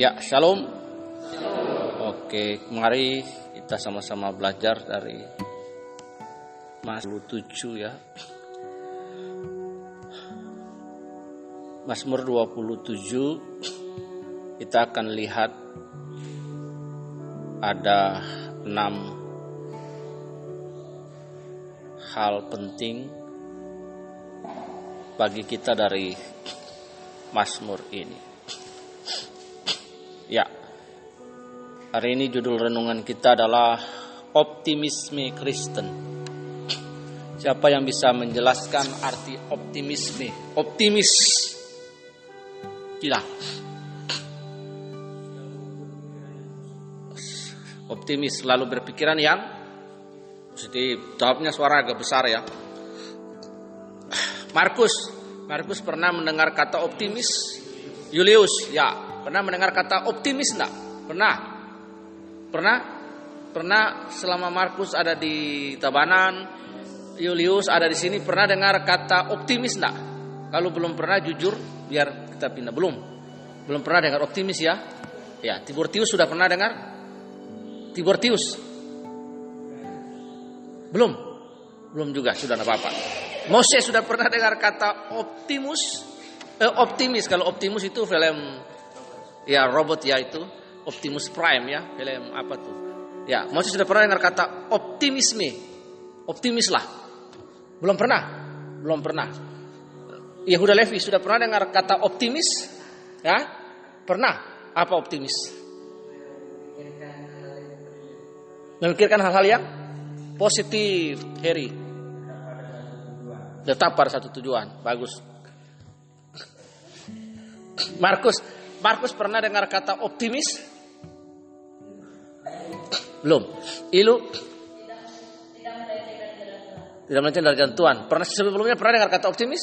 Ya, shalom. Oke, mari kita sama-sama belajar dari Mazmur 7 ya. Mazmur 27 kita akan lihat ada enam hal penting bagi kita dari Mazmur ini. Ya, hari ini judul renungan kita adalah optimisme Kristen. Siapa yang bisa menjelaskan arti optimisme? Optimis. Tidak. Optimis selalu berpikiran yang positif. Jawabnya suara agak besar ya. Markus, Markus pernah mendengar kata optimis? Julius, ya, Pernah mendengar kata optimis enggak? Pernah? Pernah? Pernah selama Markus ada di Tabanan, Julius ada di sini, pernah dengar kata optimis enggak? Kalau belum pernah jujur, biar kita pindah. Belum? Belum pernah dengar optimis ya? Ya, Tiburtius sudah pernah dengar? Tiburtius? Belum? Belum juga, sudah tidak apa-apa. Moses sudah pernah dengar kata optimus? Eh, optimis, kalau optimus itu film ya robot ya itu. Optimus Prime ya film apa tuh? Ya masih sudah pernah dengar kata optimisme? Optimis lah. Belum pernah? Belum pernah. Yehuda Levi sudah pernah dengar kata optimis? Ya? Pernah? Apa optimis? Memikirkan hal-hal yang positif Harry. Tetap pada satu tujuan. Bagus. Markus Markus pernah dengar kata optimis? Belum. Ilu? Tidak melenceng dari jalan Tuhan. Pernah sebelumnya pernah dengar kata optimis?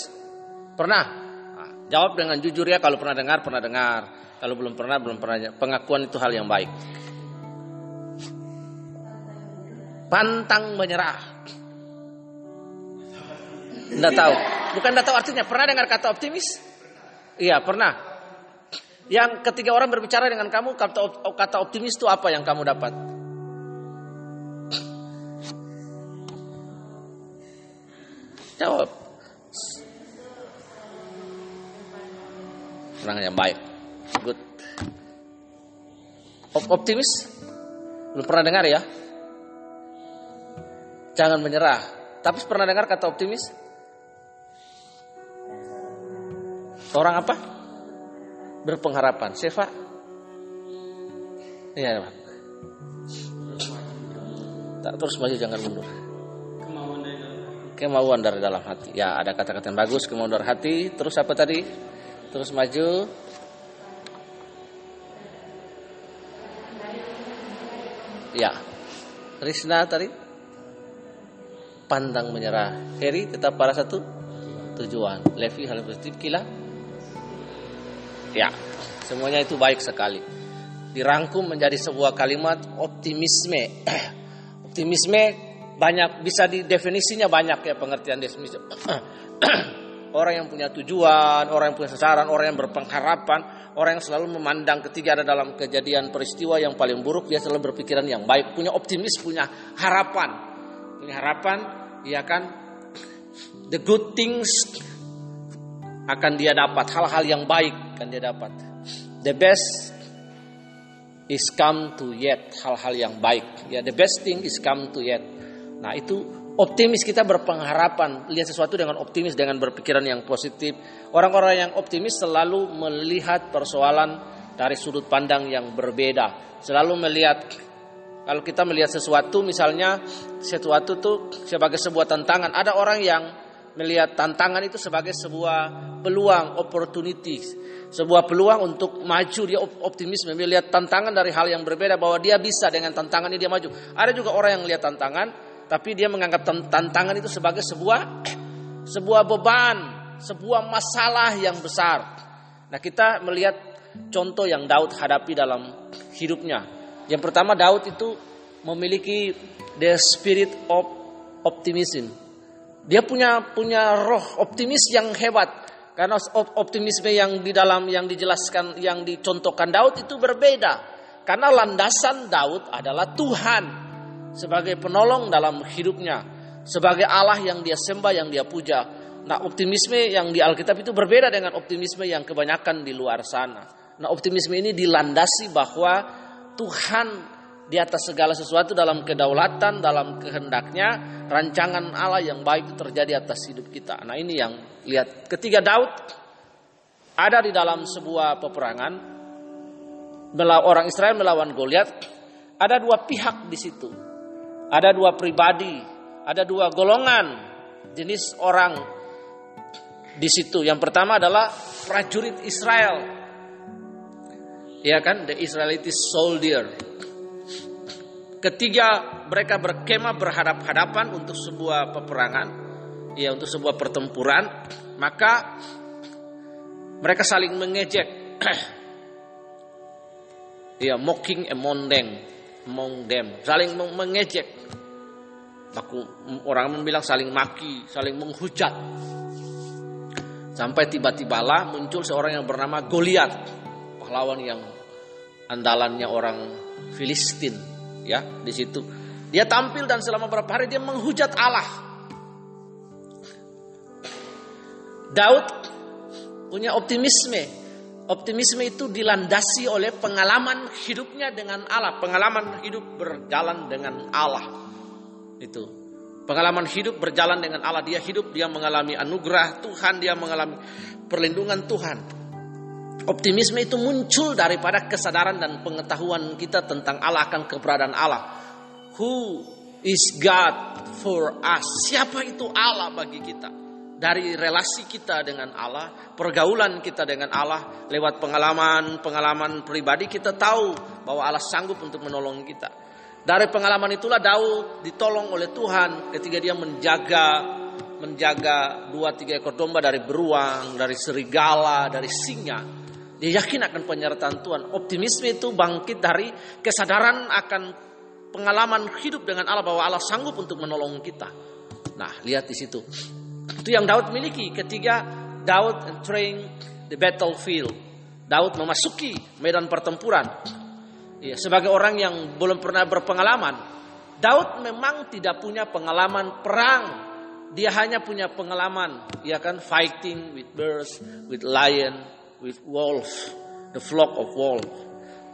Pernah. Nah, jawab dengan jujur ya kalau pernah dengar, pernah dengar. Kalau belum pernah, belum pernah. Pengakuan itu hal yang baik. Pantang menyerah. Tidak tahu. Bukan tidak tahu artinya. Pernah dengar kata optimis? Iya, pernah. Yang ketiga orang berbicara dengan kamu kata kata optimis itu apa yang kamu dapat? Jawab. Orang yang baik. Good. Optimis? Belum pernah dengar ya? Jangan menyerah. Tapi pernah dengar kata optimis? Orang apa? Berpengharapan. Sefa? Iya, Pak. Tak terus maju jangan mundur. Kemauan dari dalam hati. Ya, ada kata-kata yang bagus, kemauan dari hati. Terus apa tadi? Terus maju. Ya. Risna tadi pandang menyerah. Heri tetap pada satu tujuan. Levi hal positif kila Ya, semuanya itu baik sekali. Dirangkum menjadi sebuah kalimat optimisme. optimisme banyak bisa didefinisinya banyak ya pengertian definisi. orang yang punya tujuan, orang yang punya sasaran, orang yang berpengharapan, orang yang selalu memandang ketika ada dalam kejadian peristiwa yang paling buruk dia selalu berpikiran yang baik, punya optimis, punya harapan. Punya harapan, ya kan? The good things akan dia dapat hal-hal yang baik akan dia dapat. The best is come to yet hal-hal yang baik. Ya the best thing is come to yet. Nah itu optimis kita berpengharapan. Lihat sesuatu dengan optimis dengan berpikiran yang positif. Orang-orang yang optimis selalu melihat persoalan dari sudut pandang yang berbeda. Selalu melihat kalau kita melihat sesuatu misalnya sesuatu tuh sebagai sebuah tantangan. Ada orang yang melihat tantangan itu sebagai sebuah peluang, opportunity, sebuah peluang untuk maju. Dia optimis melihat tantangan dari hal yang berbeda bahwa dia bisa dengan tantangan ini dia maju. Ada juga orang yang melihat tantangan, tapi dia menganggap tantangan itu sebagai sebuah sebuah beban, sebuah masalah yang besar. Nah kita melihat contoh yang Daud hadapi dalam hidupnya. Yang pertama Daud itu memiliki the spirit of optimism dia punya punya roh optimis yang hebat. Karena optimisme yang di dalam yang dijelaskan yang dicontohkan Daud itu berbeda. Karena landasan Daud adalah Tuhan sebagai penolong dalam hidupnya, sebagai Allah yang dia sembah, yang dia puja. Nah, optimisme yang di Alkitab itu berbeda dengan optimisme yang kebanyakan di luar sana. Nah, optimisme ini dilandasi bahwa Tuhan di atas segala sesuatu dalam kedaulatan, dalam kehendaknya, rancangan Allah yang baik terjadi atas hidup kita. Nah ini yang lihat ketiga Daud ada di dalam sebuah peperangan orang Israel melawan Goliat. Ada dua pihak di situ. Ada dua pribadi, ada dua golongan jenis orang di situ. Yang pertama adalah prajurit Israel. Ya kan, the Israelite soldier Ketiga, mereka berkemah berhadap-hadapan untuk sebuah peperangan, ya untuk sebuah pertempuran, maka mereka saling mengejek. ya, mocking among them, among them, saling mengejek. Aku orang membilang saling maki, saling menghujat. Sampai tiba-tibalah muncul seorang yang bernama Goliat, pahlawan yang andalannya orang Filistin ya di situ. Dia tampil dan selama beberapa hari dia menghujat Allah. Daud punya optimisme. Optimisme itu dilandasi oleh pengalaman hidupnya dengan Allah, pengalaman hidup berjalan dengan Allah. Itu. Pengalaman hidup berjalan dengan Allah, dia hidup, dia mengalami anugerah Tuhan, dia mengalami perlindungan Tuhan. Optimisme itu muncul daripada kesadaran dan pengetahuan kita tentang Allah akan keberadaan Allah. Who is God for us? Siapa itu Allah bagi kita? Dari relasi kita dengan Allah, pergaulan kita dengan Allah, lewat pengalaman-pengalaman pribadi kita tahu bahwa Allah sanggup untuk menolong kita. Dari pengalaman itulah Daud ditolong oleh Tuhan ketika dia menjaga menjaga dua tiga ekor domba dari beruang, dari serigala, dari singa. Dia yakin akan penyertaan Tuhan. Optimisme itu bangkit dari kesadaran akan pengalaman hidup dengan Allah bahwa Allah sanggup untuk menolong kita. Nah, lihat di situ. Itu yang Daud miliki ketika Daud entering the battlefield. Daud memasuki medan pertempuran. Ya, sebagai orang yang belum pernah berpengalaman, Daud memang tidak punya pengalaman perang. Dia hanya punya pengalaman, ya kan, fighting with birds, with lion, with wolves, the flock of wolves.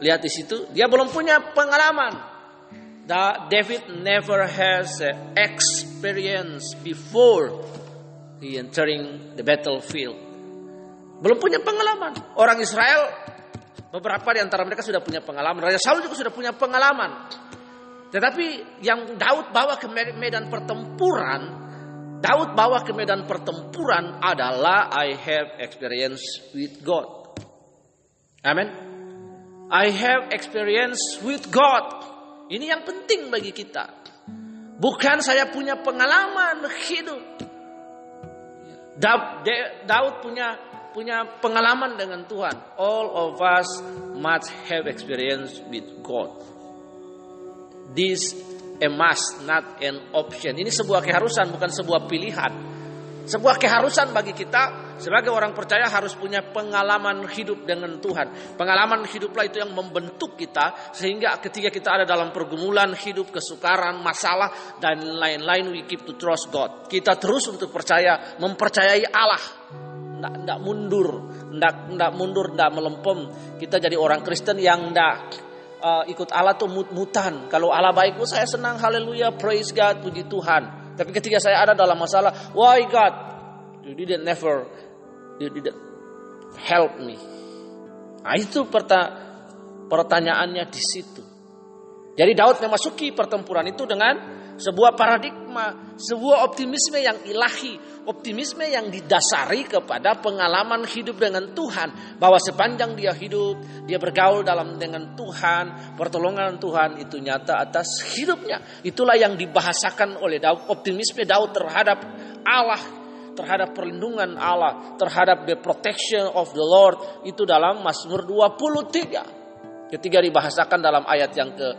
Lihat di situ, dia belum punya pengalaman. David never has experience before he entering the battlefield. Belum punya pengalaman. Orang Israel beberapa di antara mereka sudah punya pengalaman. Raja Saul juga sudah punya pengalaman. Tetapi yang Daud bawa ke medan pertempuran Daud bawa ke medan pertempuran adalah I have experience with God. Amin. I have experience with God. Ini yang penting bagi kita. Bukan saya punya pengalaman hidup. Daud, punya punya pengalaman dengan Tuhan. All of us must have experience with God. This a must, not an option. Ini sebuah keharusan, bukan sebuah pilihan. Sebuah keharusan bagi kita sebagai orang percaya harus punya pengalaman hidup dengan Tuhan. Pengalaman hiduplah itu yang membentuk kita sehingga ketika kita ada dalam pergumulan hidup, kesukaran, masalah dan lain-lain we keep to trust God. Kita terus untuk percaya, mempercayai Allah. Tidak mundur, tidak mundur, tidak melempem. Kita jadi orang Kristen yang tidak uh, ikut Allah tuh mut-mutan. Kalau Allah baik, oh, saya senang, haleluya, praise God, puji Tuhan. Tapi ketika saya ada dalam masalah, why God, you didn't never, you didn't help me. Nah itu pertanyaannya di situ. Jadi Daud memasuki pertempuran itu dengan sebuah paradigma, sebuah optimisme yang ilahi, optimisme yang didasari kepada pengalaman hidup dengan Tuhan, bahwa sepanjang dia hidup, dia bergaul dalam dengan Tuhan, pertolongan Tuhan itu nyata atas hidupnya. Itulah yang dibahasakan oleh Daud, optimisme Daud terhadap Allah terhadap perlindungan Allah, terhadap the protection of the Lord itu dalam Mazmur 23. Ketika dibahasakan dalam ayat yang ke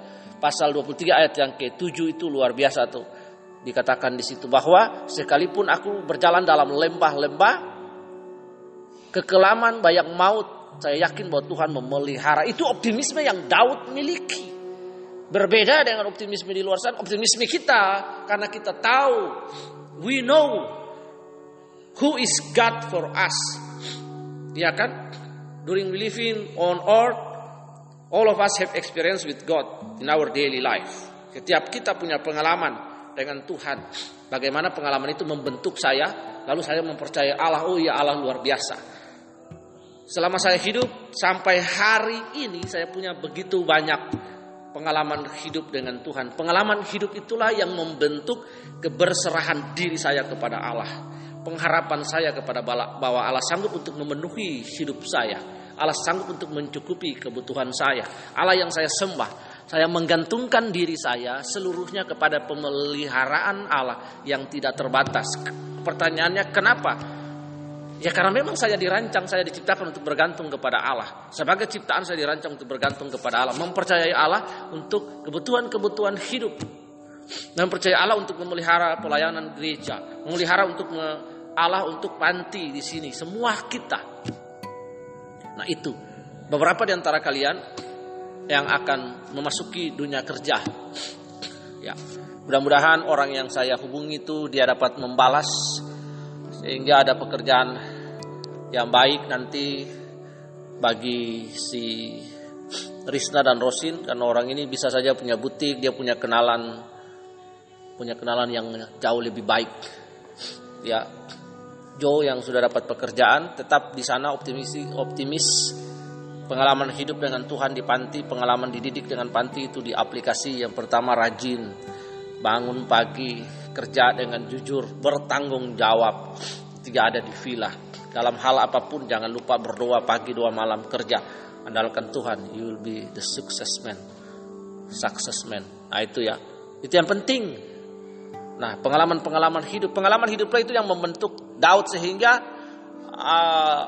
pasal 23 ayat yang ke-7 itu luar biasa tuh. Dikatakan di situ bahwa sekalipun aku berjalan dalam lembah-lembah kekelaman, banyak maut, saya yakin bahwa Tuhan memelihara. Itu optimisme yang Daud miliki. Berbeda dengan optimisme di luar sana, optimisme kita karena kita tahu we know who is God for us. Ya kan? During living on earth, all of us have experience with God in our daily life. Setiap kita punya pengalaman dengan Tuhan. Bagaimana pengalaman itu membentuk saya, lalu saya mempercayai Allah, oh ya Allah luar biasa. Selama saya hidup sampai hari ini saya punya begitu banyak pengalaman hidup dengan Tuhan. Pengalaman hidup itulah yang membentuk keberserahan diri saya kepada Allah. Pengharapan saya kepada bahwa Allah sanggup untuk memenuhi hidup saya. Allah sanggup untuk mencukupi kebutuhan saya. Allah yang saya sembah. Saya menggantungkan diri saya seluruhnya kepada pemeliharaan Allah yang tidak terbatas. Pertanyaannya kenapa? Ya karena memang saya dirancang, saya diciptakan untuk bergantung kepada Allah. Sebagai ciptaan saya dirancang untuk bergantung kepada Allah, mempercayai Allah untuk kebutuhan-kebutuhan hidup. Dan percaya Allah untuk memelihara pelayanan gereja, memelihara untuk Allah untuk panti di sini, semua kita. Nah itu beberapa di antara kalian yang akan memasuki dunia kerja. Ya, mudah-mudahan orang yang saya hubungi itu dia dapat membalas sehingga ada pekerjaan yang baik nanti bagi si Risna dan Rosin karena orang ini bisa saja punya butik, dia punya kenalan punya kenalan yang jauh lebih baik. Ya, Joe yang sudah dapat pekerjaan tetap di sana optimis optimis pengalaman hidup dengan Tuhan di panti, pengalaman dididik dengan panti itu di aplikasi yang pertama rajin, bangun pagi, kerja dengan jujur, bertanggung jawab, tidak ada di villa. Dalam hal apa pun jangan lupa berdoa pagi dua malam kerja, andalkan Tuhan, you will be the success man, success man. Nah itu ya, itu yang penting. Nah pengalaman-pengalaman hidup, pengalaman hiduplah itu yang membentuk Daud sehingga uh,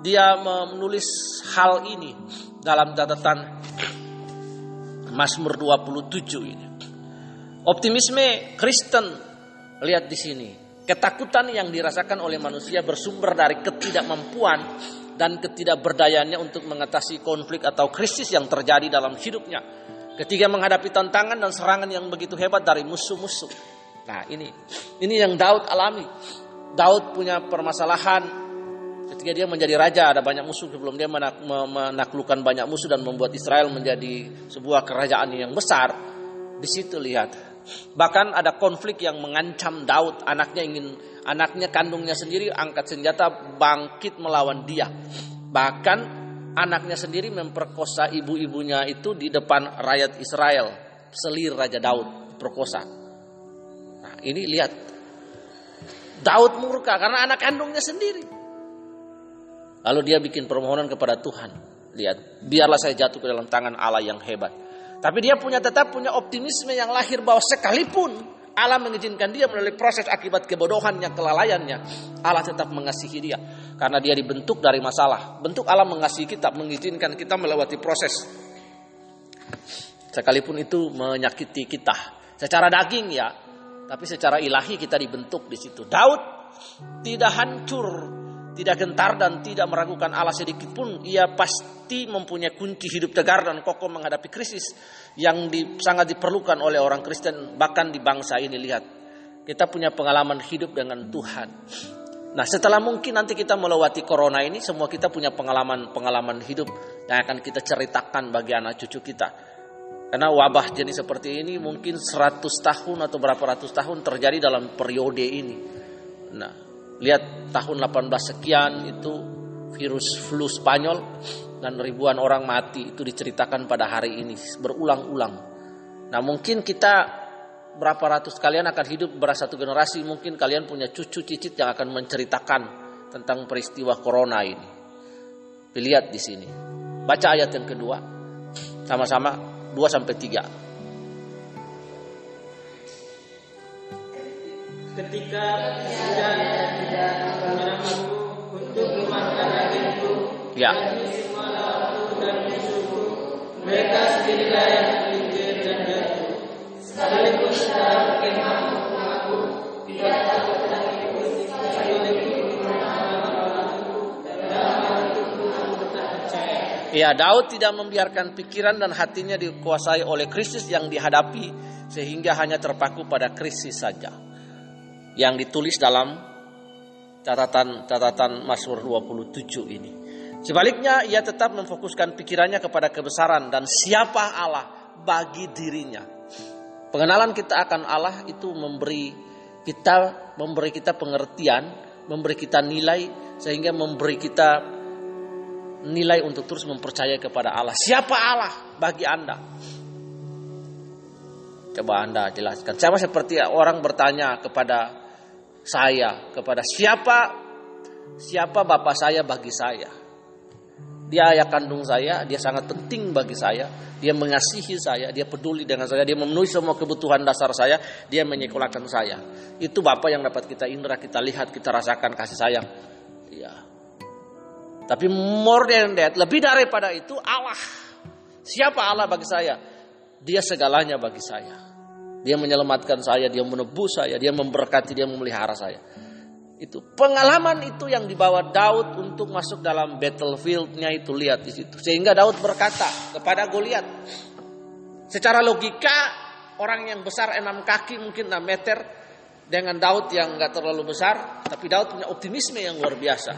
dia menulis hal ini dalam catatan Mazmur 27 ini. Optimisme Kristen lihat di sini. Ketakutan yang dirasakan oleh manusia bersumber dari ketidakmampuan dan ketidakberdayaannya untuk mengatasi konflik atau krisis yang terjadi dalam hidupnya. Ketika menghadapi tantangan dan serangan yang begitu hebat dari musuh-musuh. Nah ini, ini yang Daud alami. Daud punya permasalahan ketika dia menjadi raja ada banyak musuh sebelum dia menaklukkan banyak musuh dan membuat Israel menjadi sebuah kerajaan yang besar. Di situ lihat. Bahkan ada konflik yang mengancam Daud, anaknya ingin anaknya kandungnya sendiri angkat senjata bangkit melawan dia. Bahkan anaknya sendiri memperkosa ibu-ibunya itu di depan rakyat Israel, selir Raja Daud perkosa. Ini lihat Daud murka karena anak kandungnya sendiri. Lalu dia bikin permohonan kepada Tuhan. Lihat, biarlah saya jatuh ke dalam tangan Allah yang hebat. Tapi dia punya tetap punya optimisme yang lahir bahwa sekalipun Allah mengizinkan dia melalui proses akibat kebodohannya, kelalaiannya, Allah tetap mengasihi dia karena dia dibentuk dari masalah. Bentuk Allah mengasihi kita, mengizinkan kita melewati proses. Sekalipun itu menyakiti kita secara daging ya, tapi secara ilahi kita dibentuk di situ. Daud tidak hancur tidak gentar dan tidak meragukan Allah sedikit pun, ia pasti mempunyai kunci hidup tegar dan kokoh menghadapi krisis yang di, sangat diperlukan oleh orang Kristen bahkan di bangsa ini. Lihat, kita punya pengalaman hidup dengan Tuhan. Nah, setelah mungkin nanti kita melewati corona ini, semua kita punya pengalaman-pengalaman hidup yang akan kita ceritakan bagi anak cucu kita. Karena wabah jenis seperti ini mungkin 100 tahun atau berapa ratus tahun terjadi dalam periode ini. Nah, Lihat tahun 18 sekian itu virus flu Spanyol dan ribuan orang mati itu diceritakan pada hari ini berulang-ulang. Nah mungkin kita berapa ratus kalian akan hidup beras satu generasi mungkin kalian punya cucu cicit yang akan menceritakan tentang peristiwa corona ini. Lihat di sini. Baca ayat yang kedua. Sama-sama 2 sampai 3. ketika sudah tidak menyerangku untuk memakan dagingku ya. dan musuhku mereka sendirilah yang melintir dan jatuh sekalipun secara berkemah Ya, Daud tidak membiarkan pikiran dan hatinya dikuasai oleh krisis yang dihadapi sehingga hanya terpaku pada krisis saja. Yang ditulis dalam catatan-catatan Mazmur 27 ini. Sebaliknya, ia tetap memfokuskan pikirannya kepada kebesaran dan siapa Allah bagi dirinya. Pengenalan kita akan Allah itu memberi kita memberi kita pengertian, memberi kita nilai sehingga memberi kita nilai untuk terus mempercayai kepada Allah. Siapa Allah bagi Anda? Coba Anda jelaskan. Sama seperti orang bertanya kepada saya, kepada siapa siapa bapak saya bagi saya. Dia ayah kandung saya, dia sangat penting bagi saya, dia mengasihi saya, dia peduli dengan saya, dia memenuhi semua kebutuhan dasar saya, dia menyekolahkan saya. Itu bapak yang dapat kita indra, kita lihat, kita rasakan kasih sayang. Ya, tapi more than that, lebih daripada itu Allah. Siapa Allah bagi saya? Dia segalanya bagi saya. Dia menyelamatkan saya, dia menebus saya, dia memberkati, dia memelihara saya. Itu pengalaman itu yang dibawa Daud untuk masuk dalam battlefieldnya itu lihat di situ. Sehingga Daud berkata kepada Goliat, secara logika orang yang besar enam kaki mungkin 6 meter dengan Daud yang nggak terlalu besar, tapi Daud punya optimisme yang luar biasa.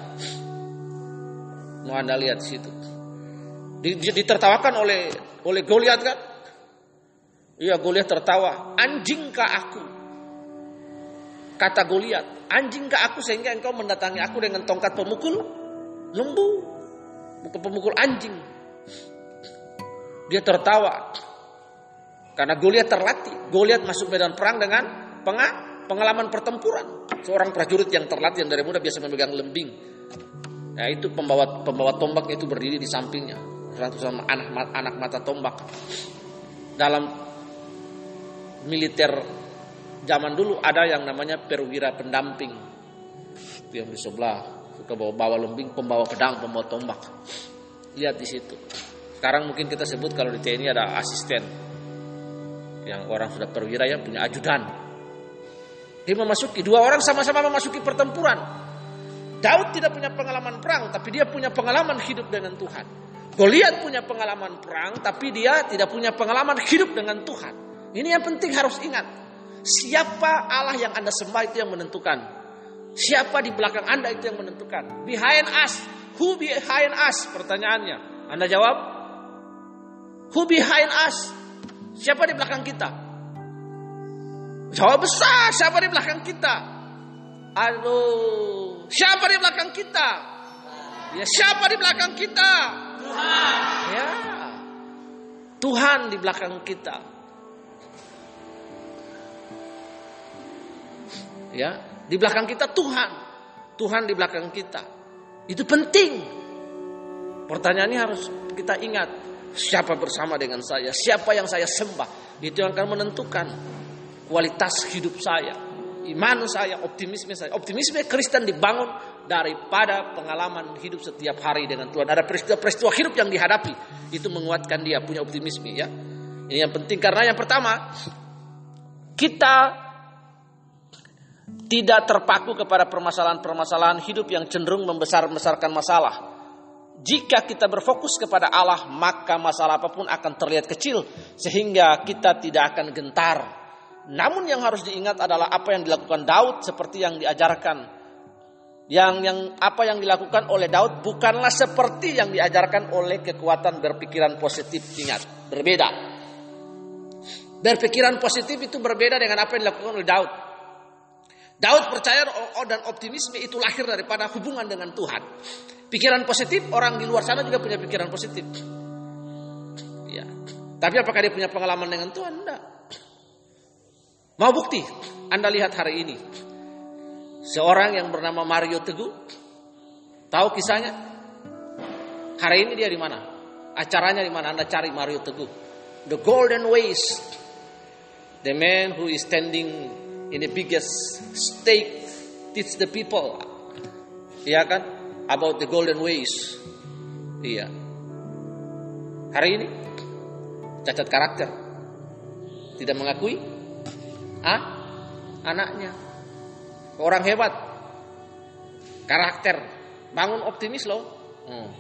Mau anda lihat situ. Ditertawakan oleh oleh Goliat kan? Iya Goliat tertawa. Anjingkah aku? Kata Goliat, anjingkah aku sehingga engkau mendatangi aku dengan tongkat pemukul lembu, bukan pemukul anjing. Dia tertawa karena Goliat terlatih. Goliat masuk medan perang dengan pengalaman pertempuran. Seorang prajurit yang terlatih yang dari muda biasa memegang lembing. Nah itu pembawa pembawa tombak itu berdiri di sampingnya. Satu sama anak anak mata tombak. Dalam militer zaman dulu ada yang namanya perwira pendamping. Yang di sebelah suka bawa bawa lembing, pembawa pedang, pembawa tombak. Lihat di situ. Sekarang mungkin kita sebut kalau di TNI ada asisten. Yang orang sudah perwira ya punya ajudan. Dia memasuki dua orang sama-sama memasuki pertempuran. Daud tidak punya pengalaman perang, tapi dia punya pengalaman hidup dengan Tuhan. Goliat punya pengalaman perang, tapi dia tidak punya pengalaman hidup dengan Tuhan. Ini yang penting harus ingat. Siapa Allah yang Anda sembah itu yang menentukan. Siapa di belakang Anda itu yang menentukan. Behind us. Who behind us? Pertanyaannya. Anda jawab. Who behind us? Siapa di belakang kita? Jawab besar. Siapa di belakang kita? Aduh. Siapa di belakang kita? Ya, siapa di belakang kita? Tuhan. Ya. Tuhan di belakang kita. Ya, di belakang kita Tuhan. Tuhan di belakang kita. Itu penting. Pertanyaannya harus kita ingat. Siapa bersama dengan saya? Siapa yang saya sembah? Itu yang akan menentukan kualitas hidup saya iman saya, optimisme saya. Optimisme Kristen dibangun daripada pengalaman hidup setiap hari dengan Tuhan. Ada peristiwa-peristiwa hidup yang dihadapi, itu menguatkan dia punya optimisme ya. Ini yang penting karena yang pertama kita tidak terpaku kepada permasalahan-permasalahan hidup yang cenderung membesar-besarkan masalah. Jika kita berfokus kepada Allah, maka masalah apa pun akan terlihat kecil sehingga kita tidak akan gentar namun yang harus diingat adalah apa yang dilakukan Daud seperti yang diajarkan. Yang yang apa yang dilakukan oleh Daud bukanlah seperti yang diajarkan oleh kekuatan berpikiran positif. Ingat berbeda. Berpikiran positif itu berbeda dengan apa yang dilakukan oleh Daud. Daud percaya dan optimisme itu lahir daripada hubungan dengan Tuhan. Pikiran positif orang di luar sana juga punya pikiran positif. Ya tapi apakah dia punya pengalaman dengan Tuhan? Enggak Mau bukti? Anda lihat hari ini. Seorang yang bernama Mario Teguh. Tahu kisahnya? Hari ini dia di mana? Acaranya di mana? Anda cari Mario Teguh. The Golden Ways. The man who is standing in the biggest stake teach the people. Iya kan? About the golden ways. Iya. Hari ini cacat karakter. Tidak mengakui ah anaknya. Orang hebat. Karakter. Bangun optimis loh. Hmm.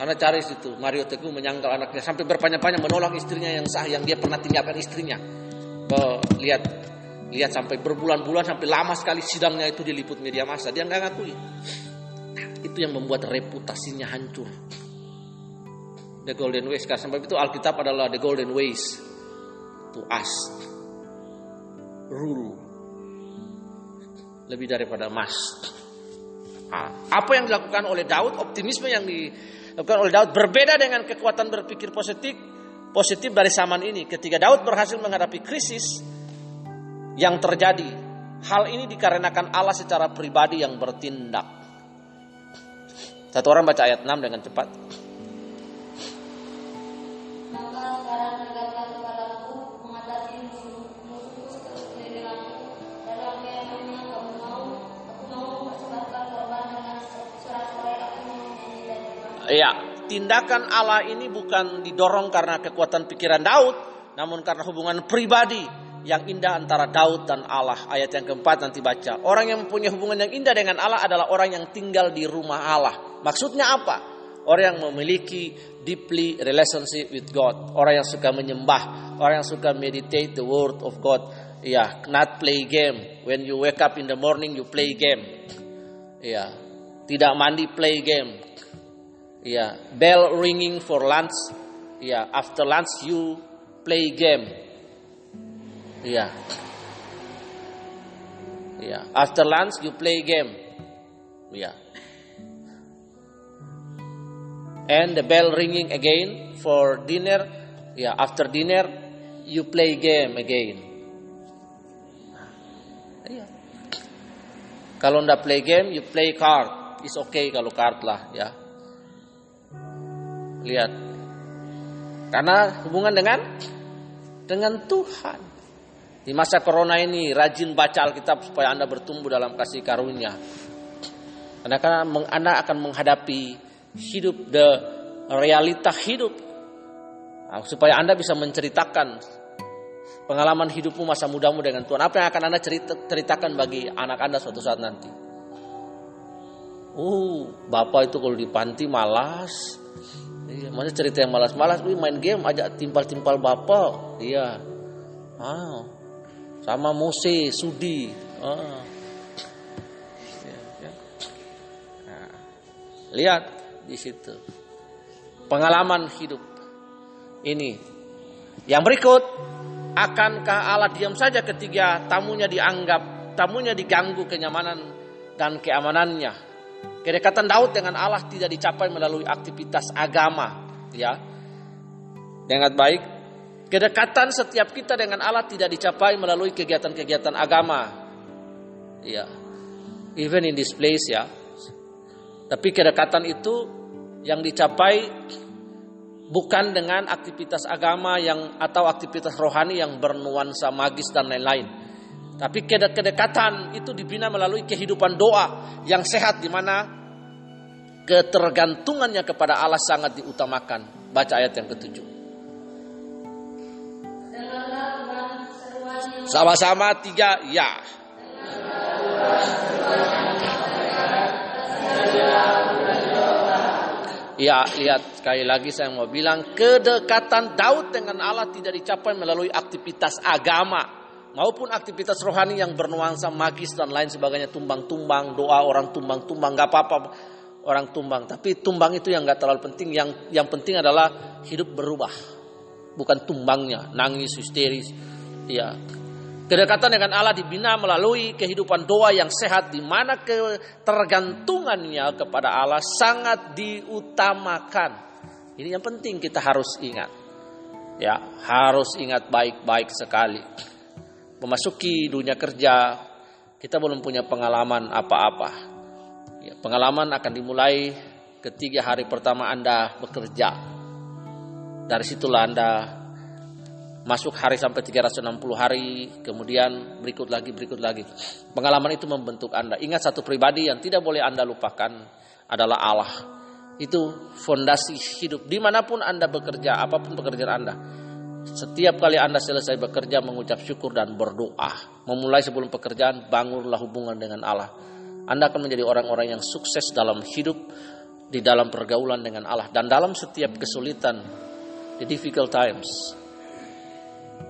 Karena cari situ Mario Teguh menyangkal anaknya. Sampai berpanjang-panjang menolak istrinya yang sah yang dia pernah tinggalkan istrinya. Lihat lihat sampai berbulan-bulan sampai lama sekali sidangnya itu diliput media massa. Dia nggak ngakui. Itu yang membuat reputasinya hancur. The Golden Ways karena sampai itu Alkitab adalah the Golden Ways. To us rule lebih daripada emas. Nah, apa yang dilakukan oleh Daud, optimisme yang dilakukan oleh Daud berbeda dengan kekuatan berpikir positif positif dari zaman ini. Ketika Daud berhasil menghadapi krisis yang terjadi, hal ini dikarenakan Allah secara pribadi yang bertindak. Satu orang baca ayat 6 dengan cepat. Ya, tindakan Allah ini bukan didorong karena kekuatan pikiran Daud, namun karena hubungan pribadi yang indah antara Daud dan Allah. Ayat yang keempat nanti baca. Orang yang mempunyai hubungan yang indah dengan Allah adalah orang yang tinggal di rumah Allah. Maksudnya apa? Orang yang memiliki deeply relationship with God. Orang yang suka menyembah. Orang yang suka meditate the word of God. Ya, yeah, not play game. When you wake up in the morning, you play game. Ya, yeah. tidak mandi play game yeah, bell ringing for lunch. Yeah, after lunch you play game. Yeah. Yeah, after lunch you play game. Yeah. And the bell ringing again for dinner. Yeah, after dinner you play game again. Yeah. Kalau ndak play game, you play card. It's okay kalau card lah, ya. Lihat. Karena hubungan dengan dengan Tuhan. Di masa corona ini rajin baca Alkitab supaya Anda bertumbuh dalam kasih karunia. Karena karena Anda akan menghadapi hidup the realita hidup. Nah, supaya Anda bisa menceritakan pengalaman hidupmu masa mudamu dengan Tuhan. Apa yang akan Anda cerita, ceritakan bagi anak Anda suatu saat nanti? Uh, Bapak itu kalau di panti malas, Iya, mana cerita yang malas-malas, wih main game ajak timpal-timpal bapak. Iya. Ah. Sama Mose, Sudi. Ah. Ya, ya. Nah, lihat di situ. Pengalaman hidup ini. Yang berikut, akankah Allah diam saja ketika tamunya dianggap, tamunya diganggu kenyamanan dan keamanannya? Kedekatan Daud dengan Allah tidak dicapai melalui aktivitas agama, ya. Dengan baik, kedekatan setiap kita dengan Allah tidak dicapai melalui kegiatan-kegiatan agama. Ya. Even in this place ya. Tapi kedekatan itu yang dicapai bukan dengan aktivitas agama yang atau aktivitas rohani yang bernuansa magis dan lain-lain tapi kedekatan itu dibina melalui kehidupan doa yang sehat di mana ketergantungannya kepada Allah sangat diutamakan. Baca ayat yang ketujuh. Sama-sama tiga ya. Ya, lihat sekali lagi saya mau bilang kedekatan Daud dengan Allah tidak dicapai melalui aktivitas agama maupun aktivitas rohani yang bernuansa magis dan lain sebagainya tumbang-tumbang doa orang tumbang-tumbang nggak apa-apa orang tumbang. Tapi tumbang itu yang nggak terlalu penting. Yang yang penting adalah hidup berubah bukan tumbangnya nangis histeris. Ya kedekatan dengan Allah dibina melalui kehidupan doa yang sehat di mana ketergantungannya kepada Allah sangat diutamakan. Ini yang penting kita harus ingat. Ya harus ingat baik-baik sekali memasuki dunia kerja, kita belum punya pengalaman apa-apa. Ya, pengalaman akan dimulai ketika hari pertama Anda bekerja. Dari situlah Anda masuk hari sampai 360 hari, kemudian berikut lagi, berikut lagi. Pengalaman itu membentuk Anda. Ingat satu pribadi yang tidak boleh Anda lupakan adalah Allah. Itu fondasi hidup di mana pun Anda bekerja, apa pun pekerjaan Anda setiap kali Anda selesai bekerja mengucap syukur dan berdoa. Memulai sebelum pekerjaan bangunlah hubungan dengan Allah. Anda akan menjadi orang-orang yang sukses dalam hidup di dalam pergaulan dengan Allah dan dalam setiap kesulitan, the difficult times,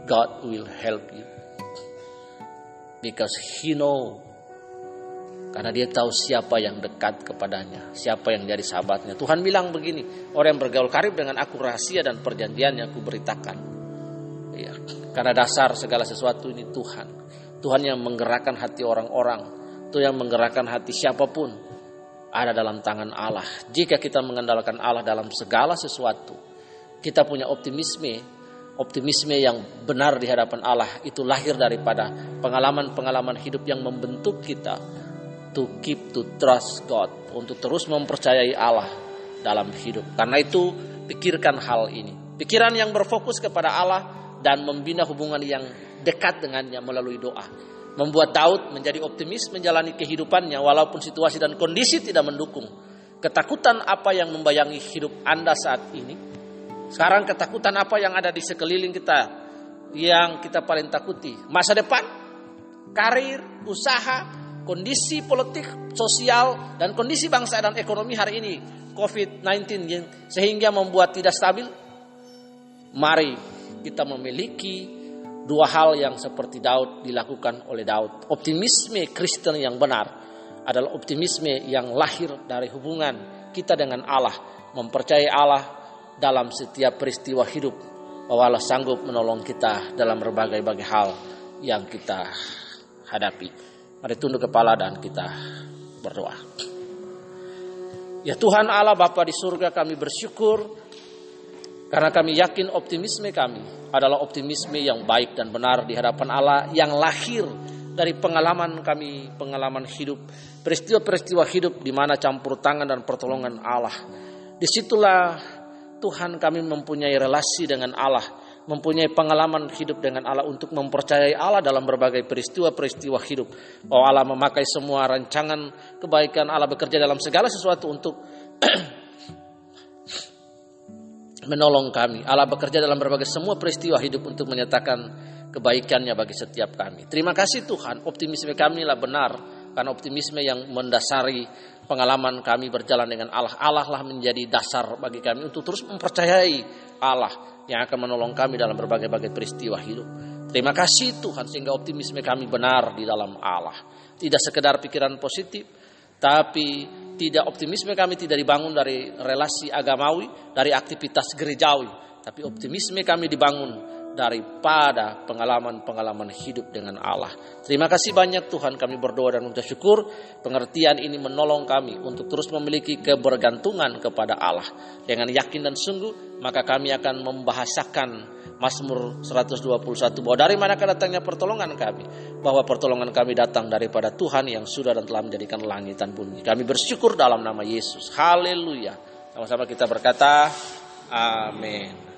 God will help you. Because He know karena dia tahu siapa yang dekat kepadanya, siapa yang jadi sahabatnya. Tuhan bilang begini, orang yang bergaul karib dengan aku rahasia dan perjanjian yang aku beritakan. Ya, karena dasar segala sesuatu ini Tuhan. Tuhan yang menggerakkan hati orang-orang, Tuhan yang menggerakkan hati siapa pun ada dalam tangan Allah. Jika kita mengandalkan Allah dalam segala sesuatu, kita punya optimisme, optimisme yang benar di hadapan Allah itu lahir daripada pengalaman-pengalaman hidup yang membentuk kita to keep to trust God, untuk terus mempercayai Allah dalam hidup. Karena itu pikirkan hal ini. Pikiran yang berfokus kepada Allah dan membina hubungan yang dekat dengannya melalui doa. Membuat Daud menjadi optimis menjalani kehidupannya walaupun situasi dan kondisi tidak mendukung. Ketakutan apa yang membayangi hidup Anda saat ini? Sekarang ketakutan apa yang ada di sekeliling kita yang kita paling takuti? Masa depan, karir, usaha, kondisi politik, sosial, dan kondisi bangsa dan ekonomi hari ini COVID-19 yang sehingga membuat tidak stabil. Mari kita memiliki dua hal yang seperti Daud dilakukan oleh Daud. Optimisme Kristen yang benar adalah optimisme yang lahir dari hubungan kita dengan Allah, mempercayai Allah dalam setiap peristiwa hidup bahwa Allah sanggup menolong kita dalam berbagai-bagai hal yang kita hadapi. Mari tunduk kepala dan kita berdoa. Ya Tuhan Allah Bapa di surga kami bersyukur karena kami yakin optimisme kami adalah optimisme yang baik dan benar di hadapan Allah yang lahir dari pengalaman kami, pengalaman hidup, peristiwa-peristiwa hidup di mana campur tangan dan pertolongan Allah. Di situlah Tuhan kami mempunyai relasi dengan Allah mempunyai pengalaman hidup dengan Allah untuk mempercayai Allah dalam berbagai peristiwa-peristiwa hidup. Bahwa Allah memakai semua rancangan kebaikan Allah bekerja dalam segala sesuatu untuk menolong kami. Allah bekerja dalam berbagai semua peristiwa hidup untuk menyatakan kebaikannya bagi setiap kami. Terima kasih Tuhan, optimisme kami lah benar karena optimisme yang mendasari pengalaman kami berjalan dengan Allah. Allah lah menjadi dasar bagi kami untuk terus mempercayai Allah yang akan menolong kami dalam berbagai-bagai peristiwa hidup. Terima kasih Tuhan sehingga optimisme kami benar di dalam Allah. Tidak sekedar pikiran positif, tapi tidak optimisme kami tidak dibangun dari relasi agamawi, dari aktivitas gerejawi, tapi optimisme kami dibangun daripada pengalaman-pengalaman hidup dengan Allah. Terima kasih banyak Tuhan kami berdoa dan mengucap syukur. Pengertian ini menolong kami untuk terus memiliki kebergantungan kepada Allah. Dengan yakin dan sungguh maka kami akan membahasakan Mazmur 121 bahwa dari mana datangnya pertolongan kami bahwa pertolongan kami datang daripada Tuhan yang sudah dan telah menjadikan langit dan bumi. Kami bersyukur dalam nama Yesus. Haleluya. Sama-sama kita berkata amin.